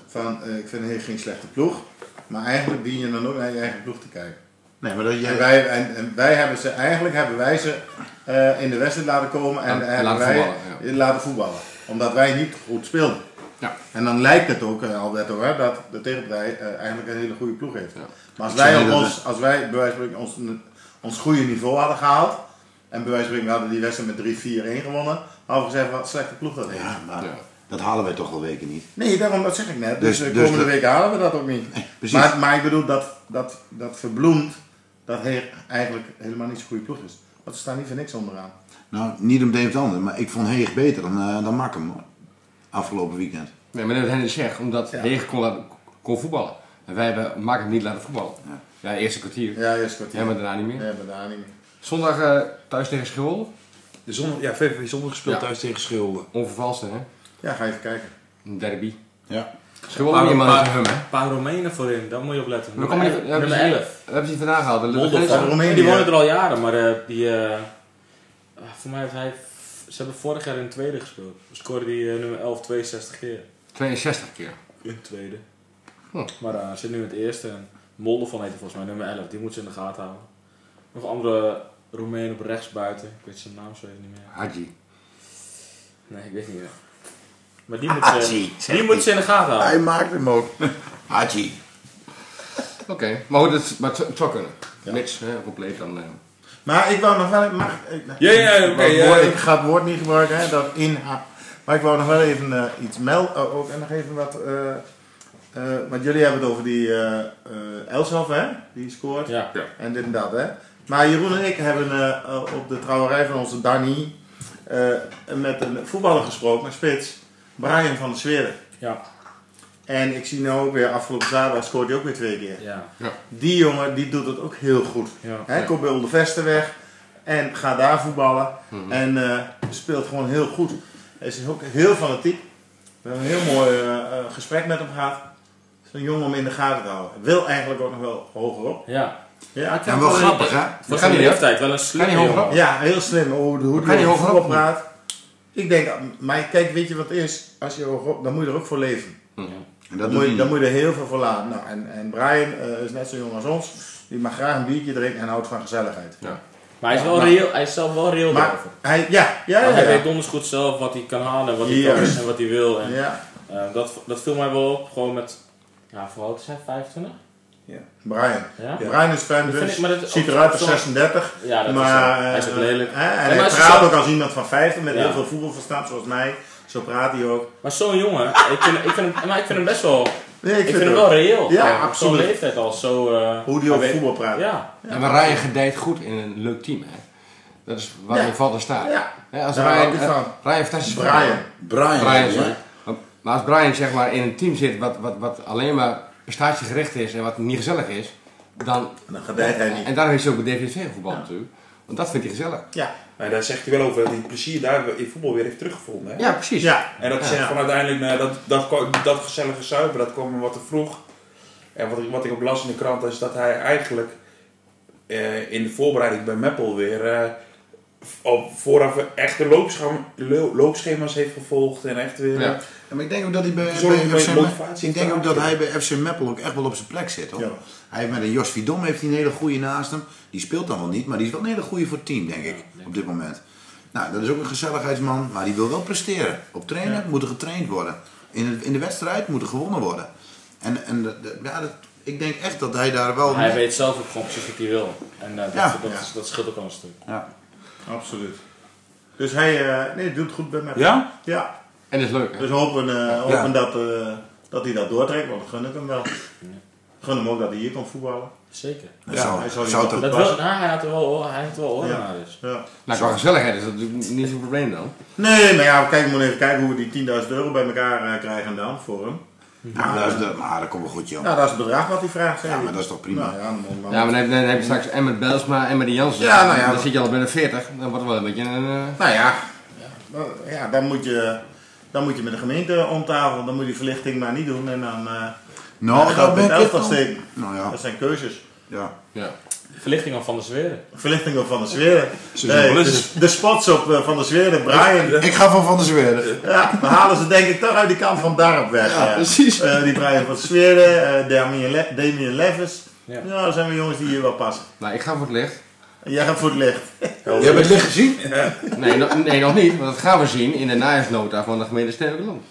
Van, eh, ik vind het geen slechte ploeg. Maar eigenlijk dien je dan ook naar je eigen ploeg te kijken. Nee, maar dat En jij... wij, en, en wij hebben ze, eigenlijk hebben wij ze eh, in de wedstrijd laten komen en, en laten wij voetballen, laten voetballen. Omdat wij niet goed speelden. Ja. En dan lijkt het ook, uh, Alberto, hè, dat de tegenpartij eh, eigenlijk een hele goede ploeg heeft. Ja. Maar als wij, op ons, als wij bij wijze van spreken ons, ons goede niveau hadden gehaald, en bij wijze van spreken we hadden die wedstrijd met 3-4-1 gewonnen, hadden we gezegd wat een slechte ploeg dat heeft. Ja, maar Ja. dat halen wij toch al weken niet. Nee, daarom dat zeg ik net. Dus, Dus- de dus komende de- week halen we dat ook niet. precies. Maar, maar ik bedoel dat, dat, dat verbloemt dat hij eigenlijk helemaal niet zo'n goede ploeg is. Want ze staan niet voor niks onderaan. Nou, niet om het een of het ander, maar ik vond Heeg beter dan, eh dan Makkum hoor. Afgelopen weekend. Nee, maar dat Henry zegt, omdat Ja. Heeg kon, laten- kon voetballen. En wij hebben Mark hem niet laten voetballen. Ja, eerste kwartier. Ja, eerst kwartier. Ja, maar daarna niet meer. Nee, maar daar niet meer. Zondag eh, thuis tegen Schilde. De zondag, ja, VVV zondag gespeeld Ja. thuis tegen Schilde. Onvervalste, hè? Ja, ga even kijken. Een derby. Ja. Schilde niet maar? Een paar Romeinen voorin, daar moet je op letten. Maar Nummer, ja, nummer precies. 11. We hebben ze hier vandaan gehaald. Die wonen er al jaren, maar eh, die, voor mij heeft hij, ze hebben vorig jaar in de tweede gespeeld. We scoorden die eh, nummer 11 62 keer 62 keer. in de tweede. Hm. Maar eh zit nu in het eerste en Molde van heet hij volgens mij nummer 11, die moet ze in de gaten houden. Nog andere Roemenen op rechts buiten, ik weet zijn naam zo even niet meer. Hadji. Nee, ik weet niet meer. Maar die moet ze, Haji, zegt die moet ze in de gaten houden. Hij maakt hem ook. Haji. Oké, maar goed, het, maar het, zou kunnen. Niks, hè, compleet dan. eh. Maar ik wou nog wel... Mag, ik, Ja, ja, oké, ja. ik ga het woord niet gebruiken, hè, dat in... Maar ik wou nog wel even eh, iets melden. Oh, ook, en nog even wat... eh eh, want jullie hebben het over die eh eh Elshoff, hè? Die scoort. Ja. En dit en dat, hè. Maar Jeroen en ik hebben eh, op de trouwerij van onze Danny eh, met een voetballer gesproken, een spits, Brian van der Zweren. Ja. En ik zie nu ook weer, afgelopen zaterdag scoort hij ook weer twee keer. Ja. Die jongen, die doet het ook heel goed. Ja. Hij komt bij Olde Vesten weg en gaat daar voetballen. En eh, speelt gewoon heel goed. Hij is ook heel fanatiek. We hebben een heel mooi eh, eh, gesprek met hem gehad. Het is een jongen om in de gaten te houden. Wil eigenlijk ook nog wel hoger op. Ja. Ja, Ja, wel grappig hè? Zijn niet, hè? leeftijd wel een hoger jongen. op? ja heel slim. Hoe, hoe Kan hij je over hoger voetbal op? praat. Ik denk, maar kijk, weet je wat het is? Als je hoger op, dan moet je er ook voor leven. En dat moet, je, dan moet je er heel veel voor laten. Nou, en, en Brian eh, is net zo jong als ons. Die mag graag een biertje drinken en houdt van gezelligheid. Maar hij is, wel Maar- reëel, hij is zelf wel reëel Maar hij, ja, ja, ja. Hij ja. weet donders goed zelf wat hij kan halen en wat hij kan en wat hij wil. En, Ja, eh, dat, dat viel mij wel op, gewoon met, ja, voor oud is hij 25? ja. Brian. Ja? Brian is fan, Dat vind dus ik- maar dat- ziet op- eruit op als zo'n- 36. Ja, dat maar, is, hij is ook lelijk. eh, en Ja, hij praat ook als iemand van 50 met Ja. heel veel voetbalverstand, zoals mij. Zo praat hij ook. Maar zo'n jongen, ik vind, ik, vind hem, maar ik vind hem best wel, Nee, ik vind hem wel reëel. Ja, op absoluut. Zo'n leeftijd al zo... eh, Hoe die hij over weet- voetbal praat. Ja. Ja, maar Ryan gedijt goed in een leuk team, hè? Dat is waar Ja. je valt en staat. Ja. Hè, als ik eh, van. Ryan fantastisch Brian. Brian. Brian, ja. Maar- als Brian zeg maar in een team zit wat, wat, wat alleen maar prestatiegericht is en wat niet gezellig is, dan, En dan gedijt hij niet. en daarom heeft hij ook bij DVV voetbal natuurlijk, want dat vindt hij gezellig. Ja. Maar daar zegt hij wel over dat hij plezier daar in voetbal weer heeft teruggevonden. Hè? Ja, precies. Ja. En dat Ja. zegt van uiteindelijk, nou, dat, dat, dat gezellige zuipen, dat kwam me wat te vroeg. En wat ik, wat ik ook las in de krant is dat hij eigenlijk eh, in de voorbereiding bij Meppel weer eh, op vooraf echte loopschema, lo- loopschema's heeft gevolgd. En echt weer... Ja. Ja, maar ik denk ook dat hij bij, bij FC motivatie Ik denk ook dat hij bij FC Meppel ook echt wel op zijn plek zit. Hoor. Ja. Hij heeft met een Jos Vidom heeft hij een hele goede naast hem. Die speelt dan wel niet, maar die is wel een hele goede voor het team, denk ik, op dit moment. Nou, dat is ook een gezelligheidsman, maar die wil wel presteren. Op trainen moet er getraind worden. In, het, in de wedstrijd moet er gewonnen worden. En, en de- de- ja, dat, ik denk echt dat hij daar wel... Hij weet zelf ook gewoon precies wat hij wil. En eh, dat, Ja. dat, dat, dat scheelt ook al een stuk. Ja. Absoluut. Dus hij eh, nee, doet het goed bij mij. Ja? Ja. En dat is leuk. Hè? Dus hopen, eh, hopen Ja. dat, eh, dat hij dat doortrekt, want dat gun ik hem wel. Gun hem ook dat hij hier kan voetballen. Zeker. Ja, zou, hij zou Dat wil, nou, hij had er wel, hij had er wel oren Ja. dus. Nou, qua gezelligheid is dat natuurlijk niet zo'n probleem dan. Nee, maar ja, kijk, we moeten even kijken hoe we die 10.000 euro bij elkaar eh, krijgen dan voor hem. Ja, dat is de, maar dat komt wel goed, joh. Nou, dat is het bedrag wat hij vraagt. zeg Ja, maar dat is toch prima. Nou, ja, dan, dan, Ja, maar dan heb, dan heb je straks en met Belsma en met de Jansen. Ja, nou ja, Dan dat- zit je al bij de 40. Dan wordt het wel een beetje een... eh, Nou ja, dan, ja dan, moet je, dan moet je met de gemeente om tafel. Dan moet je die verlichting maar niet doen. En dan uh, nou, steken. Nou ja, Dat zijn keuzes. Ja. ja. Verlichting van de zweren. Verlichting op Van der Zweren. Nee, de, de spots op eh, Van der Zweren, Brian. Ik ga van Van der Zweren. Ja, dan halen ze denk ik toch uit die kant van Darp weg. Ja, eh. precies. Eh, die Brian van Zweren, eh Damien, Le Damien Levis. Ja. Dat zijn we jongens die hier wel passen. Nou, ik ga voor het licht. Jij gaat voor het licht. Je hebt het licht gezien? Nee, no- nee, nog niet. Want dat gaan we zien in de najaarsnota van de gemeente Steenland.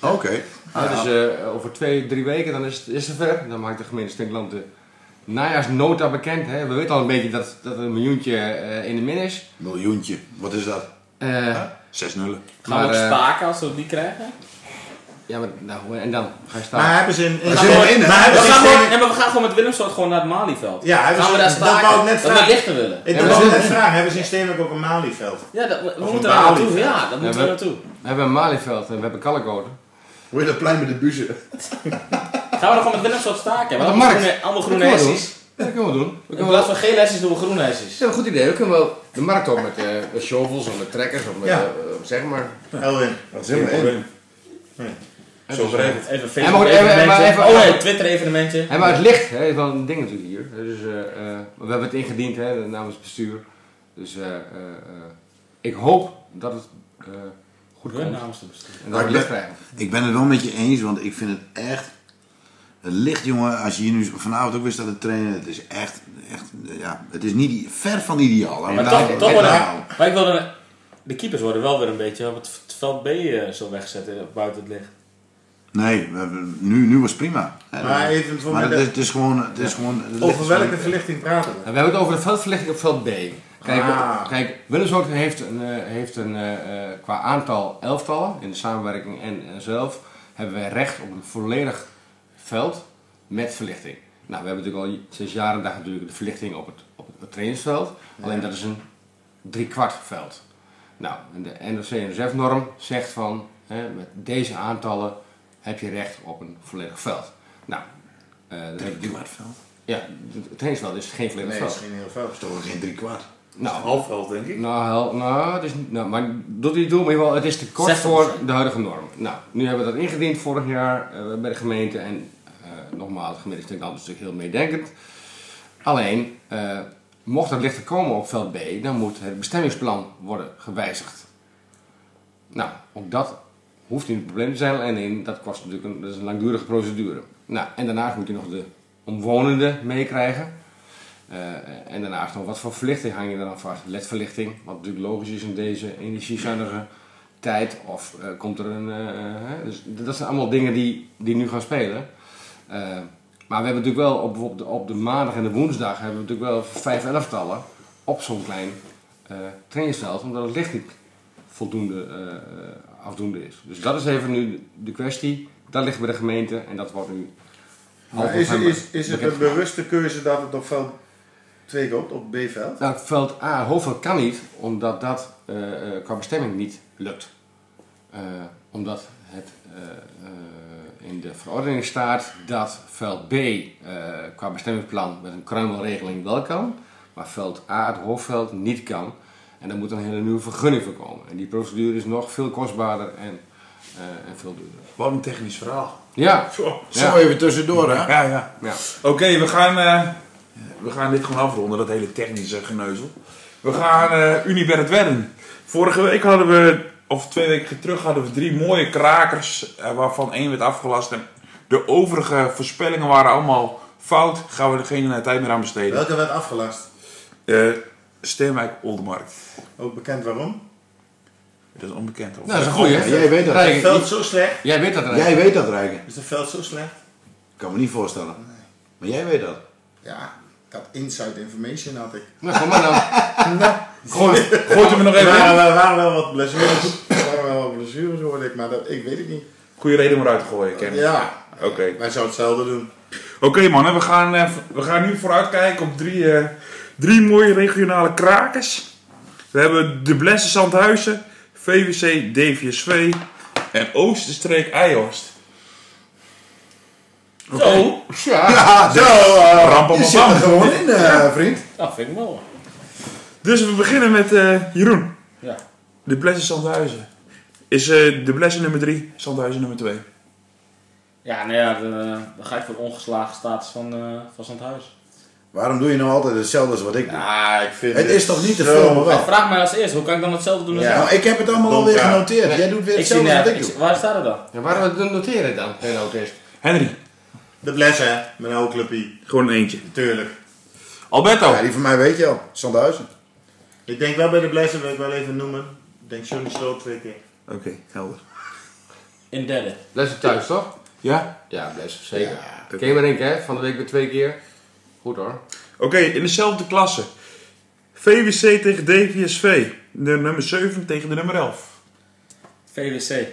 Oké. Ja, dus eh, over twee, drie weken dan is het, is het zover. Dan maakt de gemeente Steenland de najaarsnota bekend. Hè. We weten al een beetje dat, dat er een miljoentje eh, in de min is. Miljoentje. Wat is dat? Eh, 6 nullen. Gaan we ook Maar, eh, staken als we die krijgen? ja, maar nou, en dan ga je staan. Maar hebben ze in... in We maar gaan, gewoon, Steenwijk- nee, maar we gaan gewoon met Willemsoort gewoon naar het Malieveld. Ja, hebben gaan ze- we daar dat staken? wou ik net dat we vragen. lichter willen. Ik Ja, net vragen, hebben ze in Steenwijk ook een Malieveld? Ja, dat, we, we Of moeten daar naartoe. Ja, daar moeten we we- naartoe. We hebben een Malieveld en we hebben Kalkoten. Hoe je dat plein met de buzen? Gaan we dan gewoon met staken? Wat Want een allemaal groene, allemaal Dat groene kunnen we hessies. Ja, dat kunnen we doen. We In plaats van gele hessies doen we groene hessies. ja, een goed idee. We kunnen wel de markt op met, eh, met shovels of met trekkers of met, Ja. eh, zeg maar. Elwin. Wat zijn we in? Zo geregeld. Even Facebook even- evenementje. maar even- oh nee, Twitter evenementje. En maar het licht hè, is wel een ding natuurlijk hier. Dus, eh, eh, we hebben het ingediend hè, namens het bestuur. Dus eh, eh, eh, ik hoop dat het eh, goed komt. namens de bestuur. En dat we licht ben- krijgen. Ik ben het wel met je eens, want ik vind het echt... Het licht, jongen, als je hier nu vanavond ook weer staat te trainen, het is echt, echt ja, het is niet ver van ideaal. Maar toch, toch worden, houden. maar ik wilde, de keepers worden wel weer een beetje op het veld B eh, zo weggezet eh, buiten het licht. Nee, we hebben, nu, nu was het prima. Maar dat- even voor maar mij het, is, het is gewoon... Het is gewoon het Over welke gewoon- verlichting praten we? We hebben het over de veldverlichting op veld B. Kijk, Ah. kijk Willemshoek heeft een, eh, heeft een eh, eh, qua aantal elftallen in de samenwerking en en zelf hebben wij recht op een volledig veld met verlichting. Nou, we hebben natuurlijk al sinds jaren en dag natuurlijk de verlichting op het, op het trainingsveld. Alleen dat is een driekwart veld. Nou, en de NOC-NSF-norm zegt van hè, met deze aantallen heb je recht op een volledig veld. Nou, je natuurlijk- Kwartveld? ja, het trainingsveld is geen volledig Nee, veld. is geen heel veld. Dat is toch geen drie Nou, Halfveld, denk ik. nou, hel- nou, het is, niet- nou, maar doet hij toe, maar in geval, het is te kort 60%. voor de huidige norm. Nou, nu hebben we dat ingediend vorig jaar eh, bij de gemeente en eh, nogmaals, de gemeente is natuurlijk heel meedenkend. Alleen, eh, mocht er lichter komen op veld B, dan moet het bestemmingsplan worden gewijzigd. Nou, ook dat hoeft niet een probleem te zijn, alleen dat kost natuurlijk een, dat is een langdurige procedure. Nou, en daarnaast moet je nog de omwonenden meekrijgen. Eh, en daarnaast nog wat voor verlichting hang je er dan vast? LED-verlichting, wat natuurlijk logisch is in deze energiezuinige tijd. Of eh, komt er een. eh, hè? dus dat zijn allemaal dingen die, die nu gaan spelen. Maar we hebben natuurlijk wel op, bijvoorbeeld de- op de maandag en de woensdag hebben we natuurlijk wel vijf elftallen op zo'n klein eh trainingsveld, omdat het licht niet voldoende afdoende is. Dus dat is even nu de kwestie. Dat ligt bij de gemeente en dat wordt nu. Maar is, is, is het een bewuste keuze dat het op veld twee gehopt op B-veld. Nou, veld A, hoofdveld kan niet, omdat dat eh, eh, qua bestemming niet lukt. Eh, omdat het eh, eh, in de verordening staat dat veld B eh, qua bestemmingsplan met een kruimelregeling wel kan, maar veld A, het hoofdveld, niet kan. En daar moet een hele nieuwe vergunning voor komen. En die procedure is nog veel kostbaarder en, eh, en veel duurder. Wat een technisch verhaal. Ja, Zo. Zo even tussendoor, hè? Ja, ja. ja. Oké, we, gaan, eh, we gaan dit gewoon afronden, dat hele technische geneuzel. We gaan eh Unibert Wedden. Vorige week hadden we, of twee weken terug, hadden we drie mooie krakers, eh, waarvan één werd afgelast. En de overige voorspellingen waren allemaal fout. Gaan we er geen tijd meer aan besteden. Welke werd afgelast? Eh Steenwijk Oldermarkt. Ook bekend waarom? Dat is onbekend. Of? Nou, dat is een goeie. Ja, jij weet dat. Rijk, Het veld zo slecht? Jij weet dat, Rijk. Jij weet dat, Rijken. Is het veld zo slecht? Ik kan me niet voorstellen. Maar jij weet dat. Ja, dat inside information had ik. Nou, kom maar dan. Gooi, gooit hem er nog Er even in. wel- waren wel wat blessures. Er waren wel wat blessures, hoorde ik, maar dat, ik weet het niet. Goeie reden om eruit te gooien, ken ik. Ja, Oké. wij zouden hetzelfde doen. Oké mannen, we gaan, eh, we gaan nu vooruitkijken op drie, eh, drie mooie regionale krakers. We hebben de Blesse Zandhuizen, VWC DVSV en Oosterstreek Eijhorst. Zo, Ja. Ja, zo. Je zit er gewoon in, eh, vriend. dat vind ik mooi. Dus we beginnen met eh, Jeroen. Ja. De Blesse Zandhuizen. Is eh, de Blesse nummer 3, Zandhuizen nummer 2. Ja, nou ja, dan, ga ik voor de ongeslagen status van, eh van Zandhuis. Waarom doe je nou altijd hetzelfde als wat ik doe? Ja, ik vind Het is toch niet te zo- veel, wel. Vraag mij als eerst, hoe kan ik dan hetzelfde doen als Ja. jij? Nou, ik heb het allemaal alweer genoteerd. Jij doet weer Ik hetzelfde als wat ik ik doe. waar staat het dan? Ja, waarom noteren dan, geen autist? Henry, De Bles, hè? Mijn oude clubpie. gewoon een eentje. Tuurlijk. Alberto. Ja, die van mij weet je al. Sandhuizen. Ik denk wel bij de Bles, wil ik wel even noemen. Ik denk Johnny Sloot twee keer. Oké, helder. In derde. Lessen thuis, toch? Ja? Ja, best, zeker. Ken je maar één keer, van de week weer twee keer. Goed hoor. Oké, in dezelfde klasse. VWC tegen DVSV. De nummer 7 tegen de nummer 11. VWC.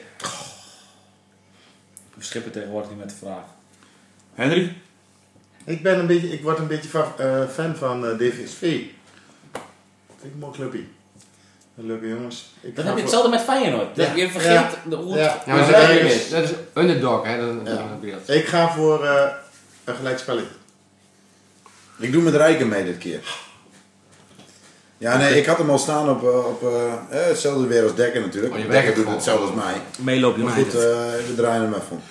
We schippen tegenwoordig niet met de vraag. Henry? Ik, ben een beetje, ik word een beetje eh, fan van eh, DVSV. Vind ik een mooi clubpie. Leuke jongens. Ik heb je hetzelfde met Feyenoord. Dat Ja. Je vergeet Ja. de hoe Ja. maar dat, het is, dat is underdog, hè. Dat, Ja. Ik ga voor eh, een gelijkspelletje. Ik doe met Rijken mee dit keer. Ja, nee, ik had hem al staan op, op eh, eh, hetzelfde weer als Dekker natuurlijk. Oh, Dekker doet hetzelfde als mij. Meeloop Maar goed, we draaien hem even om.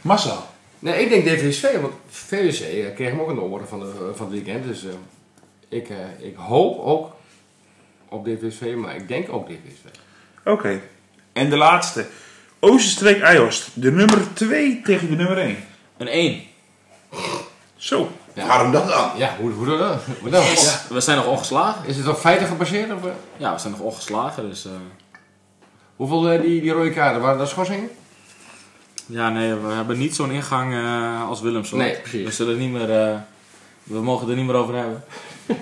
Massa. Nee, ik denk DVSV, want VWC eh, kreeg hem ook in de oren van, de, van het weekend. Dus eh, ik, eh, ik hoop ook op DVSV, maar ik denk ook DVSV. Oké. En de laatste. Oosterstreek Eijhorst. De nummer 2 tegen de nummer 1. Een 1. Zo. Ja. Waarom dat dan? Ja, hoe, hoe dan? Hoe dan? Ja. We zijn nog ongeslagen. Is het op feiten gebaseerd? Of, eh? Ja, we zijn nog ongeslagen. Dus, eh, hoeveel eh, die, die rode kaarten? Waren dat schorsingen? Ja, nee, we hebben niet zo'n ingang eh, als Willems. hoor. Nee, precies. We zullen niet meer... eh, we mogen er niet meer over hebben.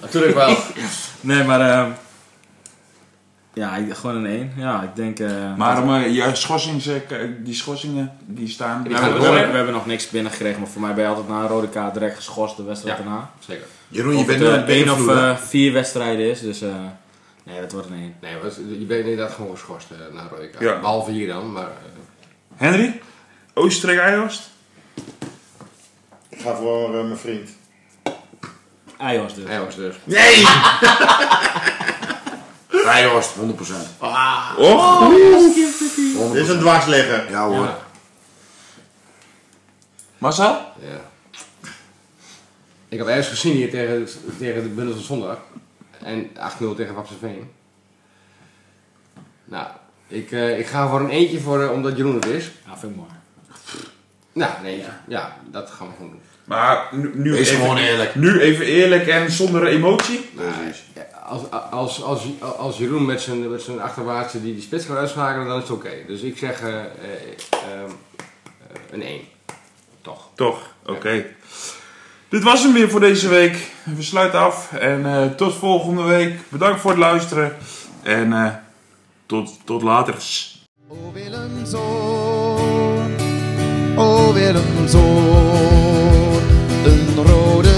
Natuurlijk wel. Nee, maar... eh, ja, ik- gewoon een 1. Ja, ik denk... eh, Maar uh, je schorsings, eh, die schorsingen die staan. Die Ja, we, hebben nog niks binnengekregen, maar voor mij ben je altijd na een rode kaart direct geschorst de wedstrijd Ja. daarna. Zeker. Jeroen, je Of bent het eh, één of vier wedstrijden is, dus... nee, dat wordt een 1. Nee, want je bent inderdaad gewoon geschorst eh, na een rode kaart. Ja. Behalve hier dan, maar... eh, Henry? Eijhorst? Ik ga voor eh, mijn vriend. Eijos dus. hij was dus. Nee! Rijhorst, 100%. Och! Dit is een dwarsligger. Ja hoor. Ja. Marcel? Ja. Ik heb ergens gezien hier tegen, tegen de Bundels van Zondag. En 8-0 tegen Wapseveen. Nou, ik, eh, ik ga voor een eentje voor, eh, omdat Jeroen het is. Ja, vind ik mooi. Nou, een eentje. Ja, dat gaan we gewoon doen. Maar nu, nu, Wees even, gewoon eerlijk. nu even eerlijk en zonder emotie. Precies. Ja, Als, als, als, als Jeroen met zijn, met zijn achterwaartse die, die spits gaat uitschakelen, dan is het oké. Dus ik zeg eh, eh, ehm, eh, een 1. Toch. Toch? Oké. Dit was hem weer voor deze week. We sluiten af. En eh, tot volgende week. Bedankt voor het luisteren. En eh, tot, tot later. O o Willemzoon, rode